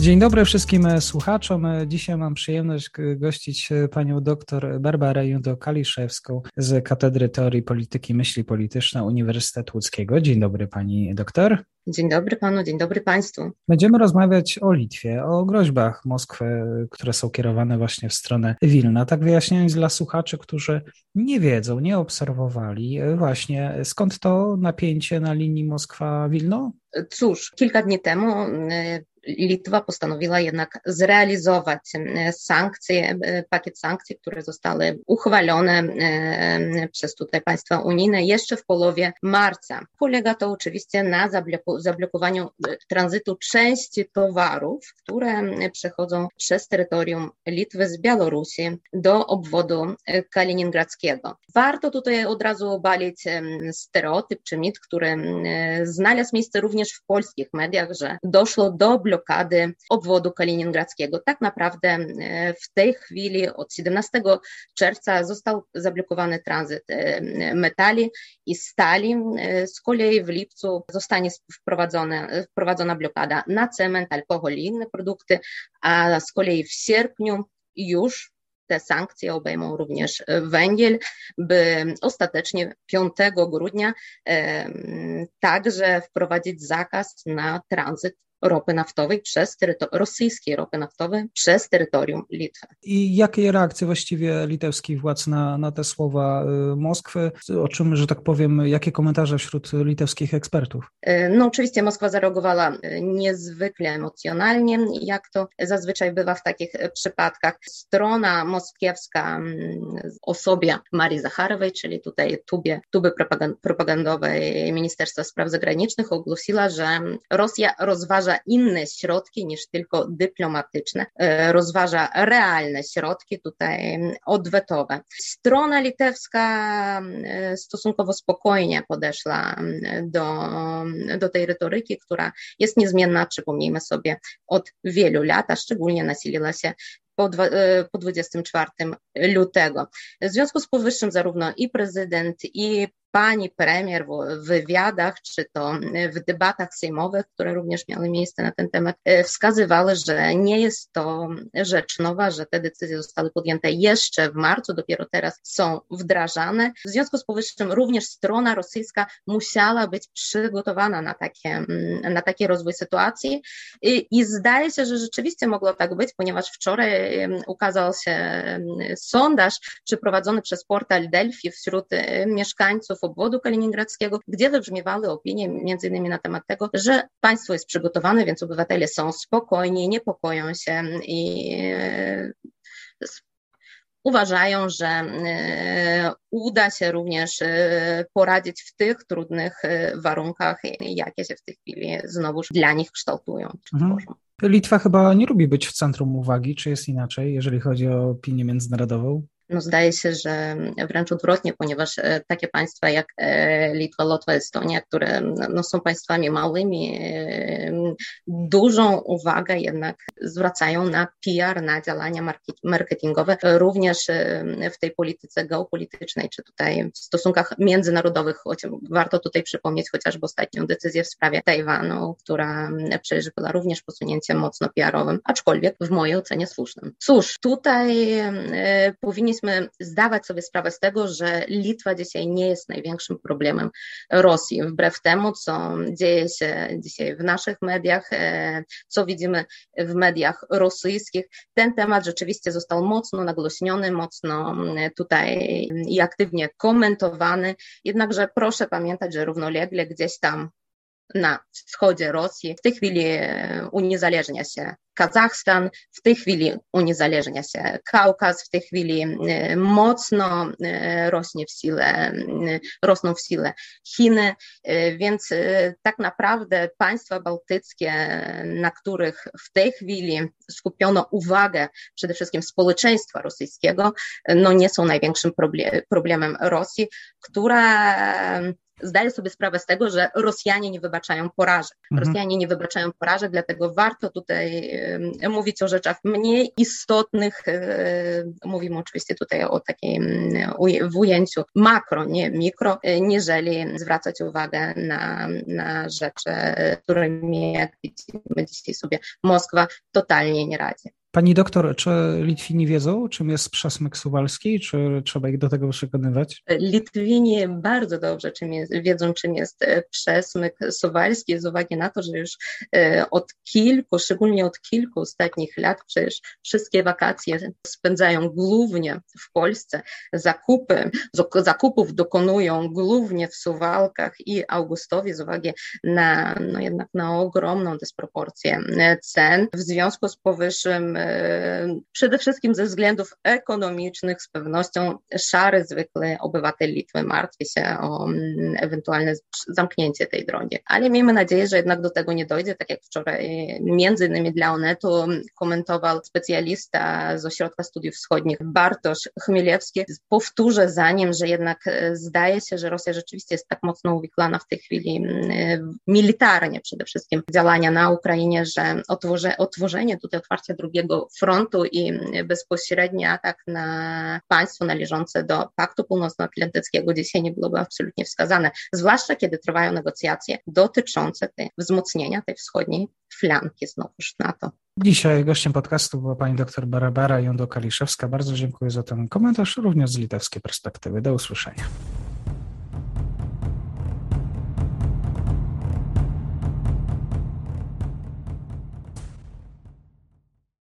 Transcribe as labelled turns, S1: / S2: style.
S1: Dzień dobry wszystkim słuchaczom. Dzisiaj mam przyjemność gościć panią dr Barbarę Judo-Kaliszewską z Katedry Teorii Polityki Myśli Polityczna Uniwersytetu Łódzkiego. Dzień dobry pani doktor.
S2: Dzień dobry panu, dzień dobry państwu.
S1: Będziemy rozmawiać o Litwie, o groźbach Moskwy, które są kierowane właśnie w stronę Wilna. Tak wyjaśniając dla słuchaczy, którzy nie wiedzą, nie obserwowali właśnie skąd to napięcie na linii Moskwa-Wilno?
S2: Cóż, kilka dni temu Litwa postanowiła jednak zrealizować sankcje, pakiet sankcji, które zostały uchwalone przez tutaj państwa unijne jeszcze w połowie marca. Polega to oczywiście na zablokowaniu tranzytu części towarów, które przechodzą przez terytorium Litwy z Białorusi do obwodu kaliningradzkiego. Warto tutaj od razu obalić stereotyp czy mit, który znalazł miejsce również w polskich mediach, że doszło do blokady obwodu kaliningradzkiego. Tak naprawdę e, w tej chwili od 17 czerwca został zablokowany tranzyt e, metali i stali. E, z kolei w lipcu zostanie wprowadzona blokada na cement, alkohol i inne produkty, a z kolei w sierpniu już te sankcje obejmą również węgiel, by ostatecznie 5 grudnia także wprowadzić zakaz na tranzyt ropy naftowej przez rosyjskiej ropy naftowej przez terytorium Litwy.
S1: I jakie reakcje właściwie litewskich władz na, na te słowa y, Moskwy? O czym, że tak powiem, jakie komentarze wśród litewskich ekspertów?
S2: Y, no oczywiście Moskwa zareagowała y, niezwykle emocjonalnie, jak to zazwyczaj bywa w takich przypadkach. Strona moskiewska mm, osobie Marii Zacharowej, czyli tutaj tubie, tuby propagandowej Ministerstwa Spraw Zagranicznych ogłosiła, że Rosja rozważa rozważa inne środki niż tylko dyplomatyczne, e, rozważa realne środki tutaj odwetowe. Strona litewska e, stosunkowo spokojnie podeszła do, do tej retoryki, która jest niezmienna, przypomnijmy sobie, od wielu lat, a szczególnie nasiliła się po, e, po 24 lutego. W związku z powyższym zarówno i prezydent, i pani premier w wywiadach, czy to w debatach sejmowych, które również miały miejsce na ten temat, e, wskazywały, że nie jest to rzecz nowa, że te decyzje zostały podjęte jeszcze w marcu, dopiero teraz są wdrażane. W związku z powyższym również strona rosyjska musiała być przygotowana na, takie, mm, na taki rozwój sytuacji I, i zdaje się, że rzeczywiście mogło tak być, ponieważ wczoraj ukazał się sondaż przeprowadzony przez portal Delphi wśród mieszkańców obwodu kaliningradzkiego, gdzie wybrzmiewały opinie między innymi na temat tego, że państwo jest przygotowane, więc obywatele są spokojni, niepokoją się i e, uważają, że e, uda się również e, poradzić w tych trudnych warunkach, jakie się w tej chwili znowuż dla nich kształtują. Mhm.
S1: Litwa chyba nie lubi być w centrum uwagi, czy jest inaczej, jeżeli chodzi o opinię międzynarodową?
S2: No zdaje się, że wręcz odwrotnie, ponieważ e, takie państwa jak e, Litwa, Łotwa, Estonia, które no, są państwami małymi, e, dużą uwagę jednak zwracają na PR, na działania marketingowe, również w tej polityce geopolitycznej, czy tutaj w stosunkach międzynarodowych, warto tutaj przypomnieć chociażby ostatnią decyzję w sprawie Tajwanu, która przecież była również posunięciem mocno PR-owym, aczkolwiek w mojej ocenie słusznym. Cóż, tutaj powinniśmy powinniśmy zdawać sobie sprawę z tego, że Litwa dzisiaj nie jest największym problemem Rosji, wbrew temu, co dzieje się dzisiaj w naszych mediach, e, co widzimy w mediach rosyjskich. Ten temat rzeczywiście został mocno nagłośniony, mocno tutaj i aktywnie komentowany, jednakże proszę pamiętać, że równolegle gdzieś tam na wschodzie Rosji. W tej chwili uniezależnia się Kazachstan, w tej chwili uniezależnia się Kaukaz, w tej chwili mocno rośnie w sile, rosną w sile Chiny, więc tak naprawdę państwa bałtyckie, na których w tej chwili skupiono uwagę przede wszystkim społeczeństwa rosyjskiego, no nie są największym problemem Rosji, która zdaje sobie sprawę z tego, że Rosjanie nie wybaczają porażek. Mhm. Rosjanie nie wybaczają porażek, dlatego warto tutaj mówić o rzeczach mniej istotnych. Mówimy oczywiście tutaj o takim w ujęciu makro, nie mikro, niżeli zwracać uwagę na, na rzeczy, którymi, jak widzimy dzisiaj sobie, Moskwa totalnie nie radzi.
S1: Pani doktor, czy Litwini wiedzą, czym jest przesmyk suwalski, czy trzeba ich do tego przekonywać?
S2: Litwini bardzo dobrze czym jest, wiedzą, czym jest e, przesmyk suwalski, z uwagi na to, że już e, od kilku, szczególnie od kilku ostatnich lat, przecież wszystkie wakacje spędzają głównie w Polsce. Zakupy, zakupów dokonują głównie w Suwalkach i Augustowie z uwagi na no jednak na ogromną dysproporcję e, cen. W związku z powyższym przede wszystkim ze względów ekonomicznych z pewnością szary zwykły obywatel Litwy martwi się o mm, ewentualne zamknięcie tej drogi. Ale miejmy nadzieję, że jednak do tego nie dojdzie, tak jak wczoraj między innymi dla Onetu komentował specjalista z Ośrodka Studiów Wschodnich Bartosz Chmielewski. Powtórzę za nim, że jednak e, zdaje się, że Rosja rzeczywiście jest tak mocno uwiklana w tej chwili mm, militarnie przede wszystkim działania na Ukrainie, że otworze, otworzenie tutaj otwarcia drugiego frontu i bezpośredni atak na państwo należące do Paktu Północnoatlantyckiego dzisiaj nie byłoby absolutnie wskazane, zwłaszcza kiedy trwają negocjacje dotyczące tej, wzmocnienia tej wschodniej flanki znowuż NATO.
S1: Dzisiaj gościem podcastu była pani dr Barbara Jondo-Kaliszewska. Bardzo dziękuję za ten komentarz, również z litewskiej perspektywy. Do usłyszenia.